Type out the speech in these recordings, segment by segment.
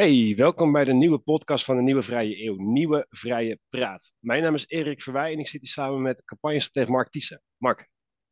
Hey, welkom bij de nieuwe podcast van de Nieuwe Vrije Eeuw, Nieuwe Vrije Praat. Mijn naam is Erik Verwij en ik zit hier samen met campagnestratege Mark Thiessen. Mark.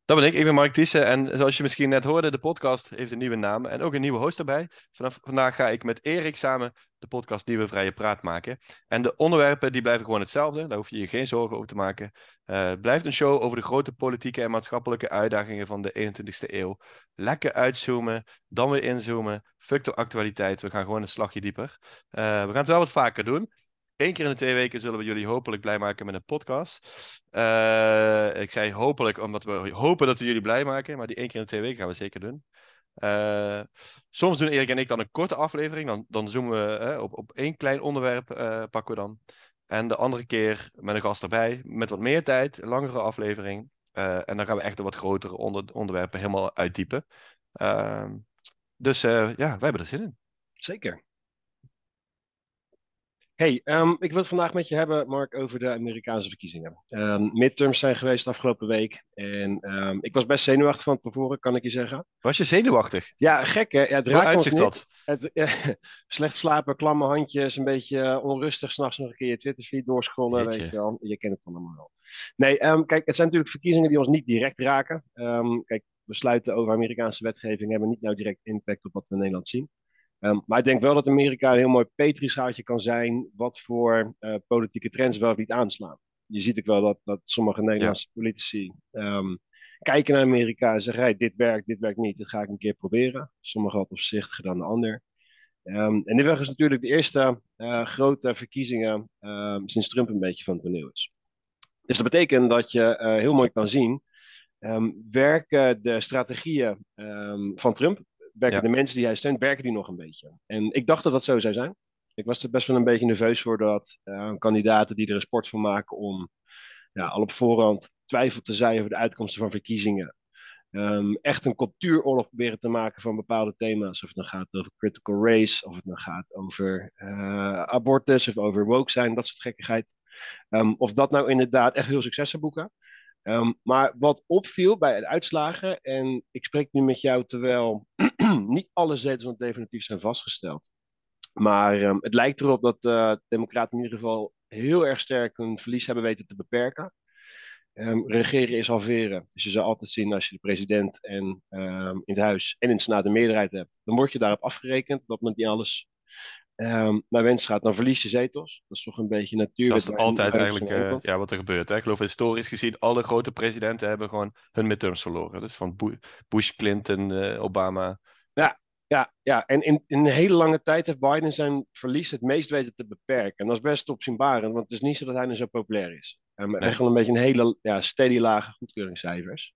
Dat ben ik, ik ben Mark Thiessen en zoals je misschien net hoorde, de podcast heeft een nieuwe naam en ook een nieuwe host erbij. Vanaf vandaag ga ik met Erik samen de podcast Nieuwe Vrije Praat maken. En de onderwerpen die blijven gewoon hetzelfde, daar hoef je je geen zorgen over te maken. Uh, het blijft een show over de grote politieke en maatschappelijke uitdagingen van de 21ste eeuw. Lekker uitzoomen, dan weer inzoomen, fuck actualiteit, we gaan gewoon een slagje dieper. Uh, we gaan het wel wat vaker doen. Eén keer in de twee weken zullen we jullie hopelijk blij maken met een podcast. Uh, ik zei hopelijk, omdat we hopen dat we jullie blij maken. Maar die één keer in de twee weken gaan we zeker doen. Uh, soms doen Erik en ik dan een korte aflevering. Dan, dan zoomen we op, op één klein onderwerp pakken we dan. En de andere keer met een gast erbij. Met wat meer tijd, een langere aflevering. en dan gaan we echt de wat grotere onder, onderwerpen helemaal uitdiepen. Ehm, dus ja, wij hebben er zin in. Zeker. Hey, um, ik wil het vandaag met je hebben, Mark, over de Amerikaanse verkiezingen. Um, midterms zijn geweest de afgelopen week. En um, ik was best zenuwachtig van tevoren, kan ik je zeggen. Was je zenuwachtig? Ja, gek hè? Ja, het Hoe uitzicht dat? Het, uh, slecht slapen, klamme handjes, een beetje uh, onrustig, s'nachts nog een keer je Twitterfeed doorscrollen, weet je wel. Je kent het allemaal wel. Nee, kijk, het zijn natuurlijk verkiezingen die ons niet direct raken. kijk, besluiten over Amerikaanse wetgeving hebben niet nou direct impact op wat we in Nederland zien. Um, maar ik denk wel dat Amerika een heel mooi petrischaaltje kan zijn wat voor uh, politieke trends wel niet aanslaan. Je ziet ook wel dat, dat sommige Nederlandse ja. politici um, kijken naar Amerika en zeggen: hey, dit werkt, dit werkt niet, dit ga ik een keer proberen. Sommigen wat opzichtiger dan de ander. Um, en dit weg is natuurlijk de eerste uh, grote verkiezingen sinds Trump een beetje van het toneel is. Dus dat betekent dat je uh, heel mooi kan zien werken de strategieën van Trump werken de mensen die hij steunt, werken die nog een beetje. En ik dacht dat dat zo zou zijn. Ik was er best wel een beetje nerveus voor dat uh, kandidaten die er een sport van maken om ja, al op voorhand twijfel te zijn over de uitkomsten van verkiezingen. Um, echt een cultuuroorlog proberen te maken van bepaalde thema's. Of het dan gaat over critical race, of het dan gaat over uh, abortus of over woke zijn, dat soort gekkigheid. Um, of dat nou inderdaad echt heel succes zou boeken. Um, maar wat opviel bij de uitslagen, en ik spreek nu met jou terwijl niet alle zetels nog definitief zijn vastgesteld. Maar um, het lijkt erop dat de uh, Democraten in ieder geval heel erg sterk hun verlies hebben weten te beperken. Um, regeren is halveren. Dus je zal altijd zien als je de president en in het huis en in het Senaat de meerderheid hebt, dan word je daarop afgerekend dat men niet alles um, naar wens gaat, dan verlies je zetels. Dat is toch een beetje natuurlijk. Dat is altijd eigenlijk uh, ja, wat er gebeurt. Hè? Ik geloof historisch gezien, alle grote presidenten hebben gewoon hun midterms verloren. Dus van Bush, Clinton, uh, Obama. Ja, ja, ja. en in, in, een hele lange tijd heeft Biden zijn verlies het meest weten te beperken. En dat is best opzienbarend, want het is niet zo dat hij nu zo populair is. Um, nee. Echt wel een beetje een hele ja, steady lage goedkeuringscijfers.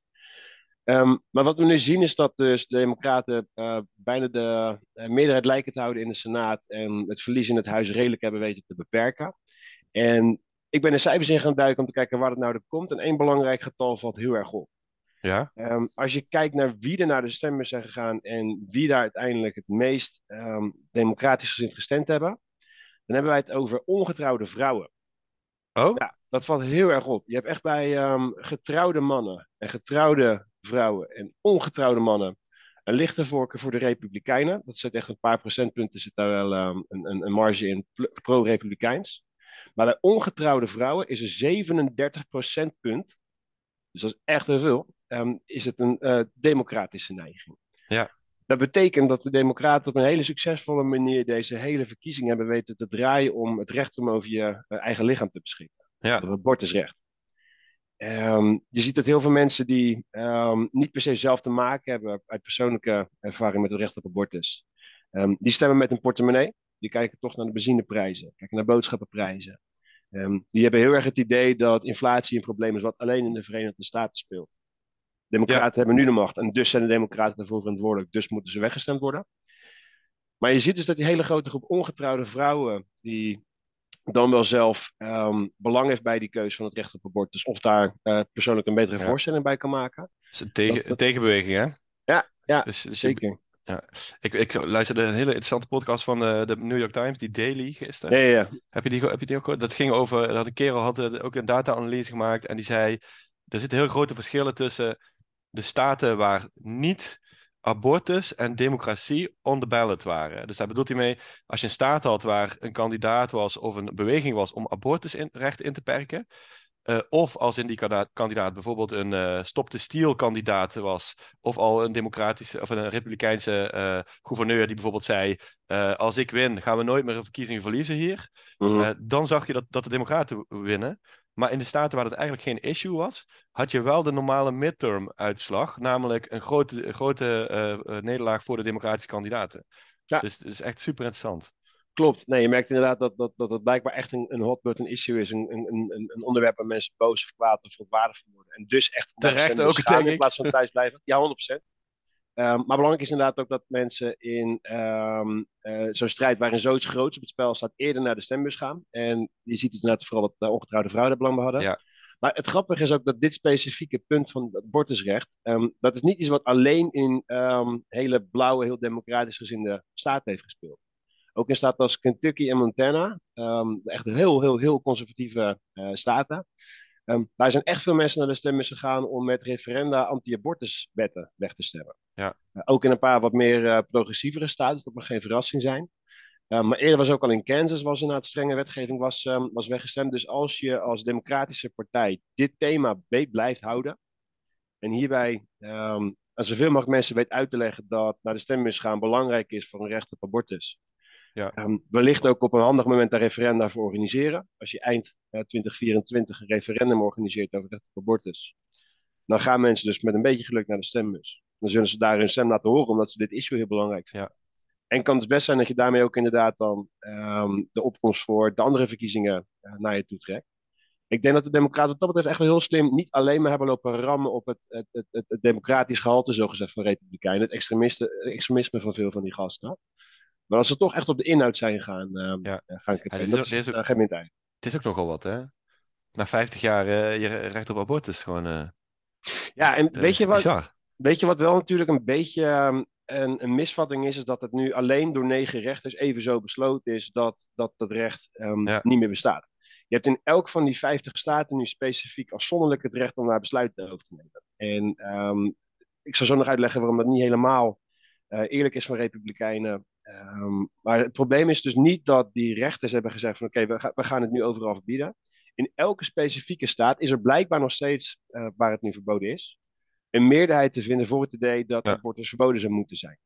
Um, maar wat we nu zien is dat dus de Democraten uh, bijna de uh, meerderheid lijken te houden in de Senaat en het verlies in het huis redelijk hebben weten te beperken. En ik ben de cijfers in gaan duiken om te kijken waar het nou er komt. En één belangrijk getal valt heel erg op. Ja? Um, als je kijkt naar wie er naar de stemmers zijn gegaan en wie daar uiteindelijk het meest um, democratisch gezind gestemd hebben, dan hebben wij het over ongetrouwde vrouwen. Oh? Ja, dat valt heel erg op. Je hebt echt bij um, getrouwde mannen en getrouwde vrouwen en ongetrouwde mannen een lichte voorkeur voor de Republikeinen. Dat zit echt een paar procentpunten, zit daar wel een, een, een, marge in pro-Republikeins. Maar bij ongetrouwde vrouwen is er 37 procentpunt, dus dat is echt heel veel, um, is het een uh, democratische neiging. Ja. Dat betekent dat de Democraten op een hele succesvolle manier deze hele verkiezing hebben weten te draaien om het recht om over je uh, eigen lichaam te beschikken. Ja. Het abortusrecht. Um, je ziet dat heel veel mensen die um, niet per se zelf te maken hebben uit persoonlijke ervaring met het recht op abortus, um, die stemmen met een portemonnee. Die kijken toch naar de benzineprijzen, kijken naar boodschappenprijzen. die hebben heel erg het idee dat inflatie een probleem is wat alleen in de Verenigde Staten speelt. Democraten ja. hebben nu de macht en dus zijn de Democraten daarvoor verantwoordelijk, dus moeten ze weggestemd worden. Maar je ziet dus dat die hele grote groep ongetrouwde vrouwen die dan wel zelf um, belang heeft bij die keuze van het recht op abortus. Of daar uh, persoonlijk een betere ja. voorstelling bij kan maken. Dat is een, tegen, dat, dat... tegenbeweging, hè? Ja, ja dus, dus zeker. Ja. Ik, ik luisterde een hele interessante podcast van uh, de New York Times, die Daily gisteren. Ja, ja. Heb je die, heb je die ook gehoord? Dat ging over, dat een kerel had uh, ook een data-analyse gemaakt en die zei, er zitten heel grote verschillen tussen de staten waar niet abortus en democratie on the ballot waren. Dus daar bedoelt hij mee, als je een staat had waar een kandidaat was of een beweging was om abortusrechten in te perken, uh, of als in die kandidaat bijvoorbeeld een uh, stop de steal kandidaat was, of al een democratische of een republikeinse uh, gouverneur die bijvoorbeeld zei: Als ik win, gaan we nooit meer een verkiezing verliezen hier. Mm dan zag je dat, dat de Democraten winnen. Maar in de staten waar het eigenlijk geen issue was, had je wel de normale midterm-uitslag, namelijk een grote, grote nederlaag voor de democratische kandidaten. Ja. Dus het is echt super interessant. Klopt. Nee, je merkt inderdaad dat, dat, dat het blijkbaar echt een, een hot button issue is. Een, een, een, een onderwerp waar mensen boos of kwaad of verontwaardigd van worden. En dus echt terecht ook, in plaats van thuis blijven. Ja, 100%. Ehm, maar belangrijk is inderdaad ook dat mensen in um, uh, zo'n strijd waarin zoiets groots op het spel staat, eerder naar de stembus gaan. En je ziet het inderdaad vooral dat uh, ongetrouwde vrouwen daar belang bij hadden. Ja. Maar het grappige is ook dat dit specifieke punt van het abortusrecht, um, dat is niet iets wat alleen in hele blauwe, heel democratisch gezinde staten heeft gespeeld. Ook in staten als Kentucky en Montana, um, echt heel, heel, heel conservatieve uh, staten. Um, daar zijn echt veel mensen naar de stembus gegaan om met referenda anti-abortuswetten weg te stemmen. Ja. Uh, ook in een paar wat meer uh, progressievere staten, dus dat mag geen verrassing zijn. Uh, maar eerder was ook al in Kansas, was inderdaad strenge wetgeving was, um, was weggestemd. Dus als je als democratische partij dit thema beet blijft houden, en hierbij um, aan zoveel mogelijk mensen weet uit te leggen dat naar de stembus gaan belangrijk is voor een recht op abortus, ja. Um, wellicht ook op een handig moment daar referenda voor organiseren. Als je eind uh, 2024 een referendum organiseert over recht op abortus, dan gaan mensen dus met een beetje geluk naar de stembus. Dan zullen ze daar hun stem laten horen, omdat ze dit issue heel belangrijk vinden. Ja. En kan het best zijn dat je daarmee ook inderdaad dan um, de opkomst voor de andere verkiezingen uh, naar je toe trekt. Ik denk dat de Democraten wat dat betreft echt wel heel slim niet alleen maar hebben lopen rammen op het, het, het, het, het democratisch gehalte, zogezegd, van Republikeinen. Het extremisme van veel van die gasten. Maar als ze toch echt op de inhoud zijn gaan, uh, ja. gaan kijken, dat is, ook, geen tijd. Het is ook nogal wat, hè? Na 50 jaar uh, je recht op abortus gewoon. Uh, ja, en weet je, wat, weet je wat wel natuurlijk een beetje um, een, een, misvatting is, is dat het nu alleen door negen rechters even zo besloten is dat dat, dat recht um, ja. niet meer bestaat. Je hebt in elk van die 50 staten nu specifiek afzonderlijk het recht om daar besluiten over te nemen. En um, ik zal zo nog uitleggen waarom dat niet helemaal uh, eerlijk is van Republikeinen. Um, maar het probleem is dus niet dat die rechters hebben gezegd van oké, okay, we, we, gaan het nu overal verbieden. In elke specifieke staat is er blijkbaar nog steeds, uh, waar het nu verboden is, een meerderheid te vinden voor het idee dat ja. abortus verboden zou moeten zijn.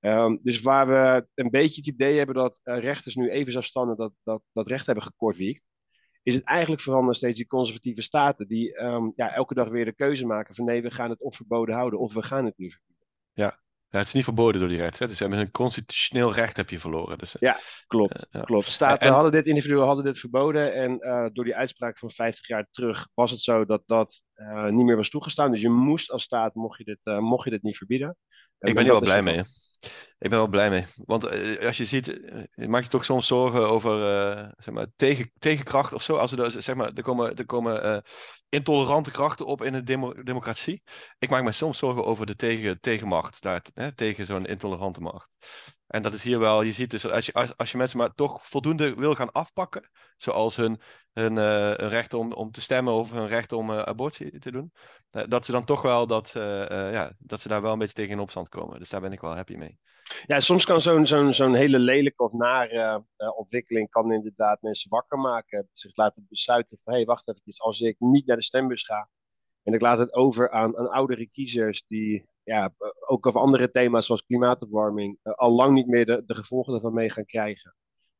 Um, dus waar we een beetje het idee hebben dat uh, rechters nu even zelfstandig dat, dat, dat recht hebben gekortwiekt, is het eigenlijk vooral nog steeds die conservatieve staten die um, ja, elke dag weer de keuze maken van nee, we gaan het of verboden houden of we gaan het nu verbieden. Ja, ja, het is niet verboden door die rechter. Dus een constitutioneel recht heb je verloren. Dus, ja, klopt. Uh, klopt. Staten en, hadden dit, individuen hadden dit verboden. En uh, door die uitspraak van 50 jaar terug was het zo dat dat uh, niet meer was toegestaan. Dus je moest als staat, mocht je dit, mocht je dit niet verbieden. Ik ben hier wel blij mee. Ik ben wel blij mee. Want uh, als je ziet, maak je toch soms zorgen over zeg maar, tegen, tegenkracht of zo. Als er, zeg maar, er komen, er komen intolerante krachten op in de demo democratie. Ik maak me soms zorgen over de tegen, tegenmacht, daar, hè, tegen zo'n intolerante macht. En dat is hier wel, je ziet dus, als je, als, je mensen maar toch voldoende wil gaan afpakken, zoals hun, hun, uh, recht om, om te stemmen of hun recht om uh, abortie te doen, uh, dat ze dan toch wel dat, ja, dat ze daar wel een beetje tegen in opstand komen. Dus daar ben ik wel happy mee. Ja, soms kan zo'n zo'n zo'n hele lelijke of nare ontwikkeling kan inderdaad mensen wakker maken. Zich laten besluiten van, hé, hey, wacht even, als ik niet naar de stembus ga en ik laat het over aan, aan oudere kiezers die ja, ook over andere thema's zoals klimaatopwarming uh, al lang niet meer de, de gevolgen ervan mee gaan krijgen.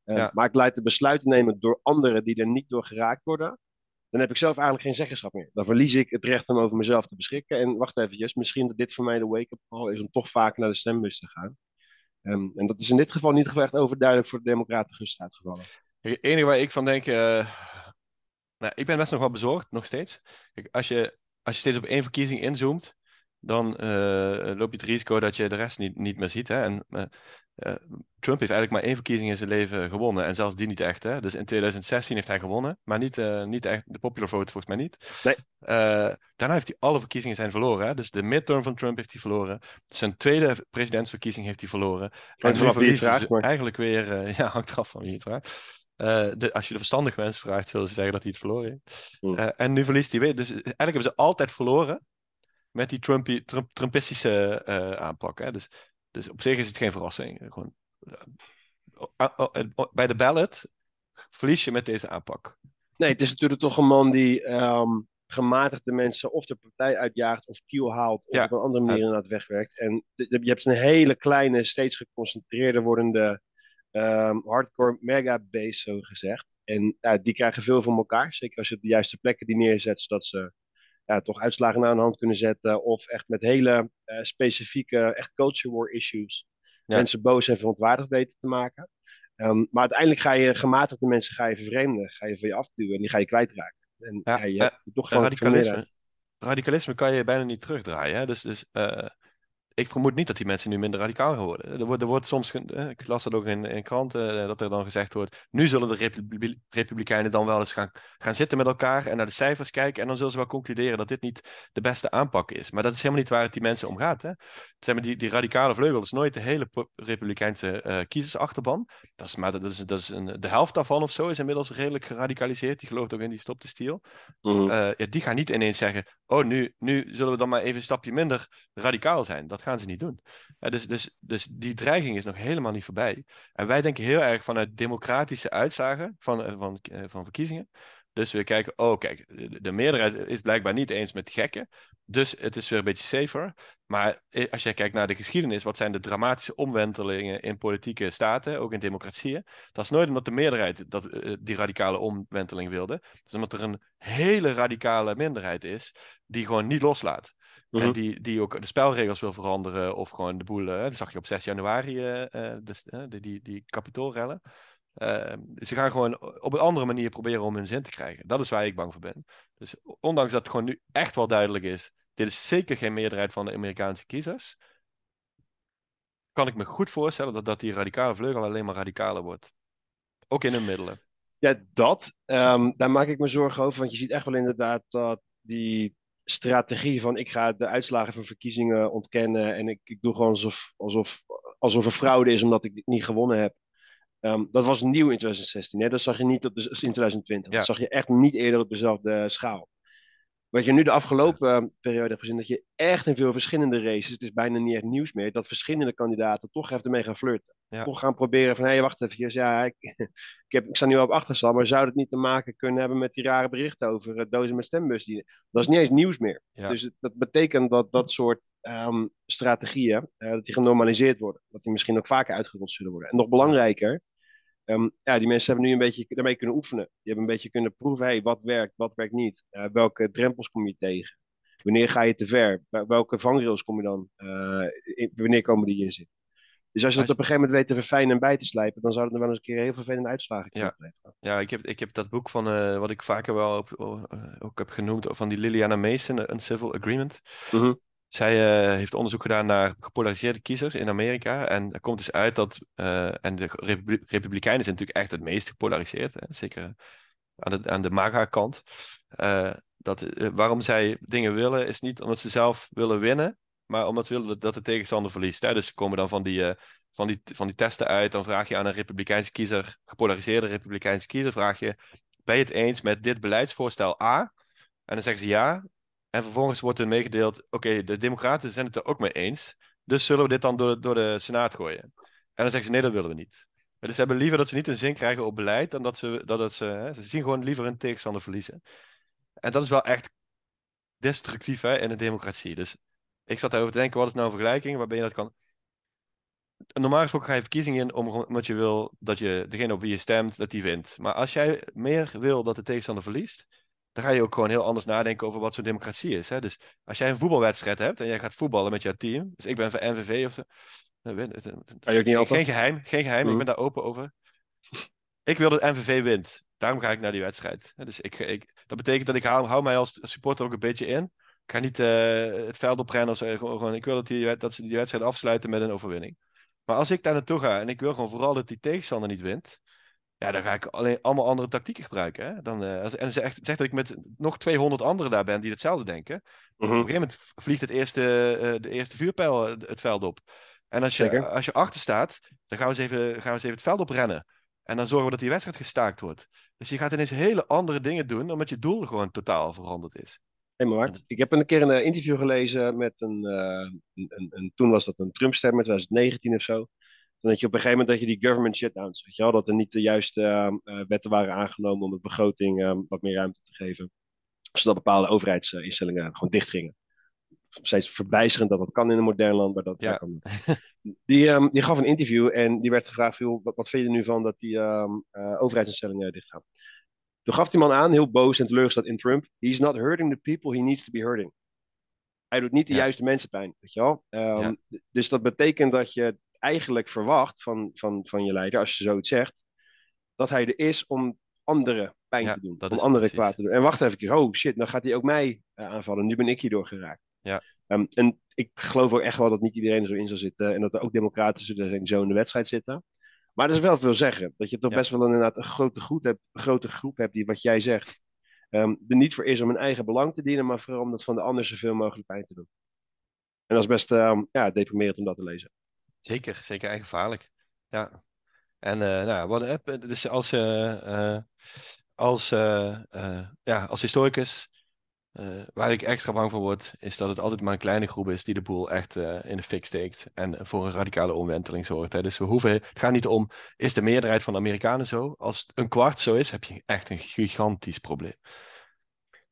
Uh, Maar ik laat de besluiten nemen door anderen die er niet door geraakt worden. Dan heb ik zelf eigenlijk geen zeggenschap meer. Dan verlies ik het recht om over mezelf te beschikken. En wacht eventjes, misschien dat dit voor mij de wake-up call is om toch vaak naar de stembus te gaan. Um, en dat is in dit geval niet echt overduidelijk voor de Democraten gust uitgevallen. Het enige waar ik van denk, uh, nou, ik ben best nog wel bezorgd, nog steeds. Kijk, als, je, als je steeds op één verkiezing inzoomt, dan uh, loop je het risico dat je de rest niet, niet meer ziet. Hè? En, uh, Trump heeft eigenlijk maar één verkiezing in zijn leven gewonnen. En zelfs die niet echt. Hè? Dus in 2016 heeft hij gewonnen. Maar niet, niet echt de popular vote volgens mij niet. Nee. daarna heeft hij alle verkiezingen zijn verloren. Hè? Dus de midterm van Trump heeft hij verloren. Zijn tweede presidentsverkiezing heeft hij verloren. En nu verliest hij eigenlijk weer... ja, hangt eraf van wie het vraagt. Uh, de, als je de verstandige mensen vraagt, zullen ze zeggen dat hij het verloren heeft. Uh, en nu verliest hij weer. Dus eigenlijk hebben ze altijd verloren. Met die Trump, Trumpistische uh, aanpak. Hè? Dus, dus op zich is het geen verrassing. Gewoon, uh, bij de ballot verlies je met deze aanpak. Nee, het is natuurlijk toch een man die um, gematigde mensen of de partij uitjaagt of kiel haalt of op een andere manier inderdaad wegwerkt. En je hebt een hele kleine, steeds geconcentreerder wordende um, hardcore mega base, zo gezegd. En die krijgen veel van elkaar. Zeker als je op de juiste plekken die neerzet, zodat ze ja, toch uitslagen aan de hand kunnen zetten. Of echt met hele uh, specifieke, echt culture war issues. Mensen boos en verontwaardigd weten te maken. Um, maar uiteindelijk ga je gematigde mensen ga je vervreemden. Ga je van je afduwen en die ga je kwijtraken. En ja, ja je hebt uh, toch gewoon radicalisme, radicalisme kan je bijna niet terugdraaien. Hè? Dus, dus uh, ik vermoed niet dat die mensen nu minder radicaal worden. Er wordt, er wordt soms, ik las dat ook in, in kranten, eh, dat er dan gezegd wordt, nu zullen de Republikeinen dan wel eens gaan, gaan zitten met elkaar en naar de cijfers kijken en dan zullen ze wel concluderen dat dit niet de beste aanpak is. Maar dat is helemaal niet waar het die mensen om gaat. Hè? Zeg maar, die, die radicale vleugel is nooit de hele Republikeinse uh, kiezersachterban. Dat is, maar dat is, dat is een, de helft daarvan of zo is inmiddels redelijk geradicaliseerd. Die gelooft ook in die stop de stiel. Mm. Uh, ja, die gaan niet ineens zeggen, oh nu, nu zullen we dan maar even een stapje minder radicaal zijn. Dat gaan ze niet doen. dus, dus, dus die dreiging is nog helemaal niet voorbij. En wij denken heel erg vanuit democratische uitslagen van, eh, van, eh, van verkiezingen. Dus we kijken, oh kijk, de meerderheid is blijkbaar niet eens met gekken. Dus het is weer een beetje safer. Maar eh, als jij kijkt naar de geschiedenis, wat zijn de dramatische omwentelingen in politieke staten, ook in democratieën? Dat is nooit omdat de meerderheid dat, die radicale omwenteling wilde. Het is omdat er een hele radicale minderheid is die gewoon niet loslaat. En mhm. die, die ook de spelregels wil veranderen of gewoon de boel. dat zag je op 6 januari, uh, dus, die, die, die kapitoolrellen. Ze gaan gewoon op een andere manier proberen om hun zin te krijgen. Dat is waar ik bang voor ben. Dus ondanks dat het gewoon nu echt wel duidelijk is, dit is zeker geen meerderheid van de Amerikaanse kiezers, kan ik me goed voorstellen dat, dat die radicale vleugel alleen maar radicaler wordt. Ook in hun middelen. Ja, dat. Um, daar maak ik me zorgen over, want je ziet echt wel inderdaad dat die strategie van ik ga de uitslagen van verkiezingen ontkennen en ik, ik doe gewoon alsof, alsof, alsof er fraude is omdat ik niet gewonnen heb. Um, dat was nieuw in 2016. Hè? Dat zag je niet op de, in 2020. Dat zag je echt niet eerder op dezelfde schaal. Wat je nu de afgelopen periode hebt gezien, dat je echt in veel verschillende races, het is bijna niet echt nieuws meer, dat verschillende kandidaten toch even ermee gaan flirten. Toch gaan proberen van, hé, hey, wacht even, ja, ik, ik, heb, ik sta nu op achterstand, maar zou het niet te maken kunnen hebben met die rare berichten over uh, dozen met stembus? Dat is niet eens nieuws meer. Dus dat betekent dat dat soort um, strategieën, uh, dat die genormaliseerd worden. Dat die misschien ook vaker uitgerold zullen worden. En nog belangrijker, Um, ja, die mensen hebben nu een beetje daarmee kunnen oefenen. Die hebben een beetje kunnen proeven, hey, wat werkt, wat werkt niet. Uh, welke drempels kom je tegen? Wanneer ga je te ver? Welke vangrails kom je dan? Uh, in, wanneer komen die in zit? Dus als je dat op een gegeven moment weet te verfijnen en bij te slijpen, dan zou het er wel eens een keer heel vervelende uitslagen kunnen ja. Ja, ik heb, ik heb dat boek van, uh, wat ik vaker wel op, ook heb genoemd, van die Liliana Mason, Een Civil Agreement. Mm -hmm. Zij uh, heeft onderzoek gedaan naar gepolariseerde kiezers in Amerika. En er komt dus uit dat. Uh, en de Republikeinen zijn natuurlijk echt het meest gepolariseerd. Hè? Zeker aan de, aan de MAGA-kant. Uh, dat, waarom zij dingen willen, is niet omdat ze zelf willen winnen. Maar omdat ze willen dat de tegenstander verliest. Dus ze komen dan van die, van, die, van die testen uit. Dan vraag je aan een Republikeinse kiezer, gepolariseerde Republikeinse kiezer, vraag je: Ben je het eens met dit beleidsvoorstel A? En dan zeggen ze ja. En vervolgens wordt er meegedeeld: oké, de Democraten zijn het er ook mee eens. Dus zullen we dit dan door, door de Senaat gooien? En dan zeggen ze: nee, dat willen we niet. Dus ze hebben liever dat ze niet een zin krijgen op beleid, dan dat ze. Dat, dat ze, hè, ze zien gewoon liever een tegenstander verliezen. En dat is wel echt destructief hè, in een democratie. Dus ik zat daarover te denken: wat is nou een vergelijking waarbij je dat kan. Normaal gesproken ga je verkiezingen in omdat je wil dat je degene op wie je stemt, dat die wint. Maar als jij meer wil dat de tegenstander verliest, dan ga je ook gewoon heel anders nadenken over wat zo'n democratie is. Hè? Dus als jij een voetbalwedstrijd hebt en jij gaat voetballen met jouw team, dus ik ben van NVV of zo. Je ook niet geen, geen geheim, geen geheim, ik mhm. ben daar open over. Ik wil dat NVV wint. Daarom ga ik naar die wedstrijd. Dus ik, ik, dat betekent dat ik hou, hou mij als supporter ook een beetje in. Ik ga niet uh, het veld oprennen of zo. Gewoon, ik wil dat, die, dat ze die wedstrijd afsluiten met een overwinning. Maar als ik daar naartoe ga en ik wil gewoon vooral dat die tegenstander niet wint, ja, dan ga ik alleen allemaal andere tactieken gebruiken. Hè? Dan, uh, als, en zegt, zegt dat ik met nog 200 anderen daar ben die hetzelfde denken. Mhm. Op een gegeven moment vliegt het eerste, uh, de eerste vuurpijl eh, het veld op. En als je, als je achter staat, dan gaan we, eens even, gaan we eens even het veld oprennen. En dan zorgen we dat die wedstrijd gestaakt wordt. Dus je gaat ineens hele andere dingen doen, omdat je doel gewoon totaal veranderd is. Helemaal waar. Ik heb een keer een interview gelezen met een, een, een, een, toen was dat een Trump-stem, 2019 of zo. Dan had je op een gegeven moment dat je die government shutdowns, weet je wel, dat er niet de juiste wetten waren aangenomen om de begroting wat meer ruimte te geven. Zodat bepaalde overheidsinstellingen gewoon dicht gingen steeds verbijsterend dat dat kan in een modern land, maar dat ja. kan. Die, um, die gaf een interview en die werd gevraagd: wat, wat vind je er nu van dat die um, uh, overheidsinstellingen dichtgaan? Toen gaf die man aan, heel boos en teleurgesteld in Trump: He's not hurting the people he needs to be hurting. Hij doet niet de juiste mensen pijn, weet je wel? Um, dus dat betekent dat je eigenlijk verwacht van, van, van je leider, als je zoiets zegt, dat hij er is om anderen pijn te doen, om anderen kwaad te doen. En wacht even, oh shit, dan gaat hij ook mij uh, aanvallen. Nu ben ik hierdoor geraakt. Ja. Um, en ik geloof ook echt wel dat niet iedereen er zo in zal zitten. En dat er ook democraten zullen zo in de wedstrijd zitten. Maar er is wel veel zeggen. Dat je toch best wel een, inderdaad een grote, groep hebt, een grote groep hebt die wat jij zegt. Um, er niet voor is om hun eigen belang te dienen, maar vooral om dat van de ander zoveel mogelijk pijn te doen. En dat is best um, ja, deprimerend om dat te lezen. Zeker, zeker eigen gevaarlijk. Ja. En uh, nou, wat, dus als, uh, als, ja, als historicus waar ik extra bang voor word, is dat het altijd maar een kleine groep is die de boel echt in de fik steekt en voor een radicale omwenteling zorgt. Hè. Dus we hoeven, het gaat niet om, is de meerderheid van de Amerikanen zo? Als een kwart zo is, heb je echt een gigantisch probleem.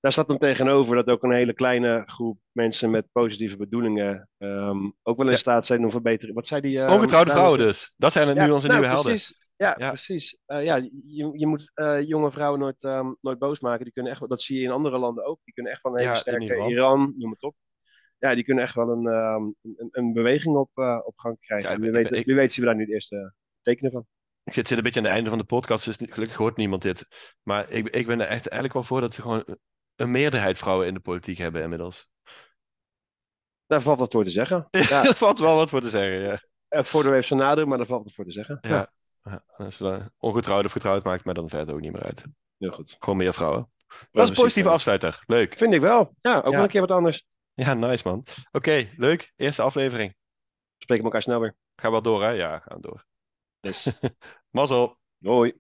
Daar staat dan tegenover dat ook een hele kleine groep mensen met positieve bedoelingen um, ook wel in staat zijn om verbeteren. Wat zei die? Uh, Ongetrouwde vrouwen dus. Dat zijn nu onze nou, nieuwe helden. Precies. Ja, precies. Uh, ja, je, je moet uh, jonge vrouwen nooit, um, nooit boos maken. Die kunnen echt, dat zie je in andere landen ook. Die kunnen echt van een hele sterke Iran. Noem het op. Ja, die kunnen echt wel een, um, een, een, beweging op, op gang krijgen. Ja, wie, weet, ik, wie weet zien we daar nu de eerste tekenen van. Ik zit, zit een beetje aan het einde van de podcast, dus gelukkig hoort niemand dit. Maar ik, ik ben er echt eigenlijk wel voor dat we gewoon een meerderheid vrouwen in de politiek hebben inmiddels. Daar valt wat voor te zeggen. Ja. Daar valt wel wat voor te zeggen, ja. Het voordeel heeft zijn nadeel, maar daar valt wat voor te zeggen. Ja. ja. Als je ongetrouwd of getrouwd maakt, maar dan verder ook niet meer uit. Heel goed. Gewoon meer vrouwen. Dat is een positieve afsluiter. Leuk. Vind ik wel. Ja, ook wel een keer wat anders. Ja, nice man. Oké, leuk. Eerste aflevering. Spreken elkaar snel weer. Gaan we wel door, hè? Ja, gaan we door. Yes. Mazzel. Hoi.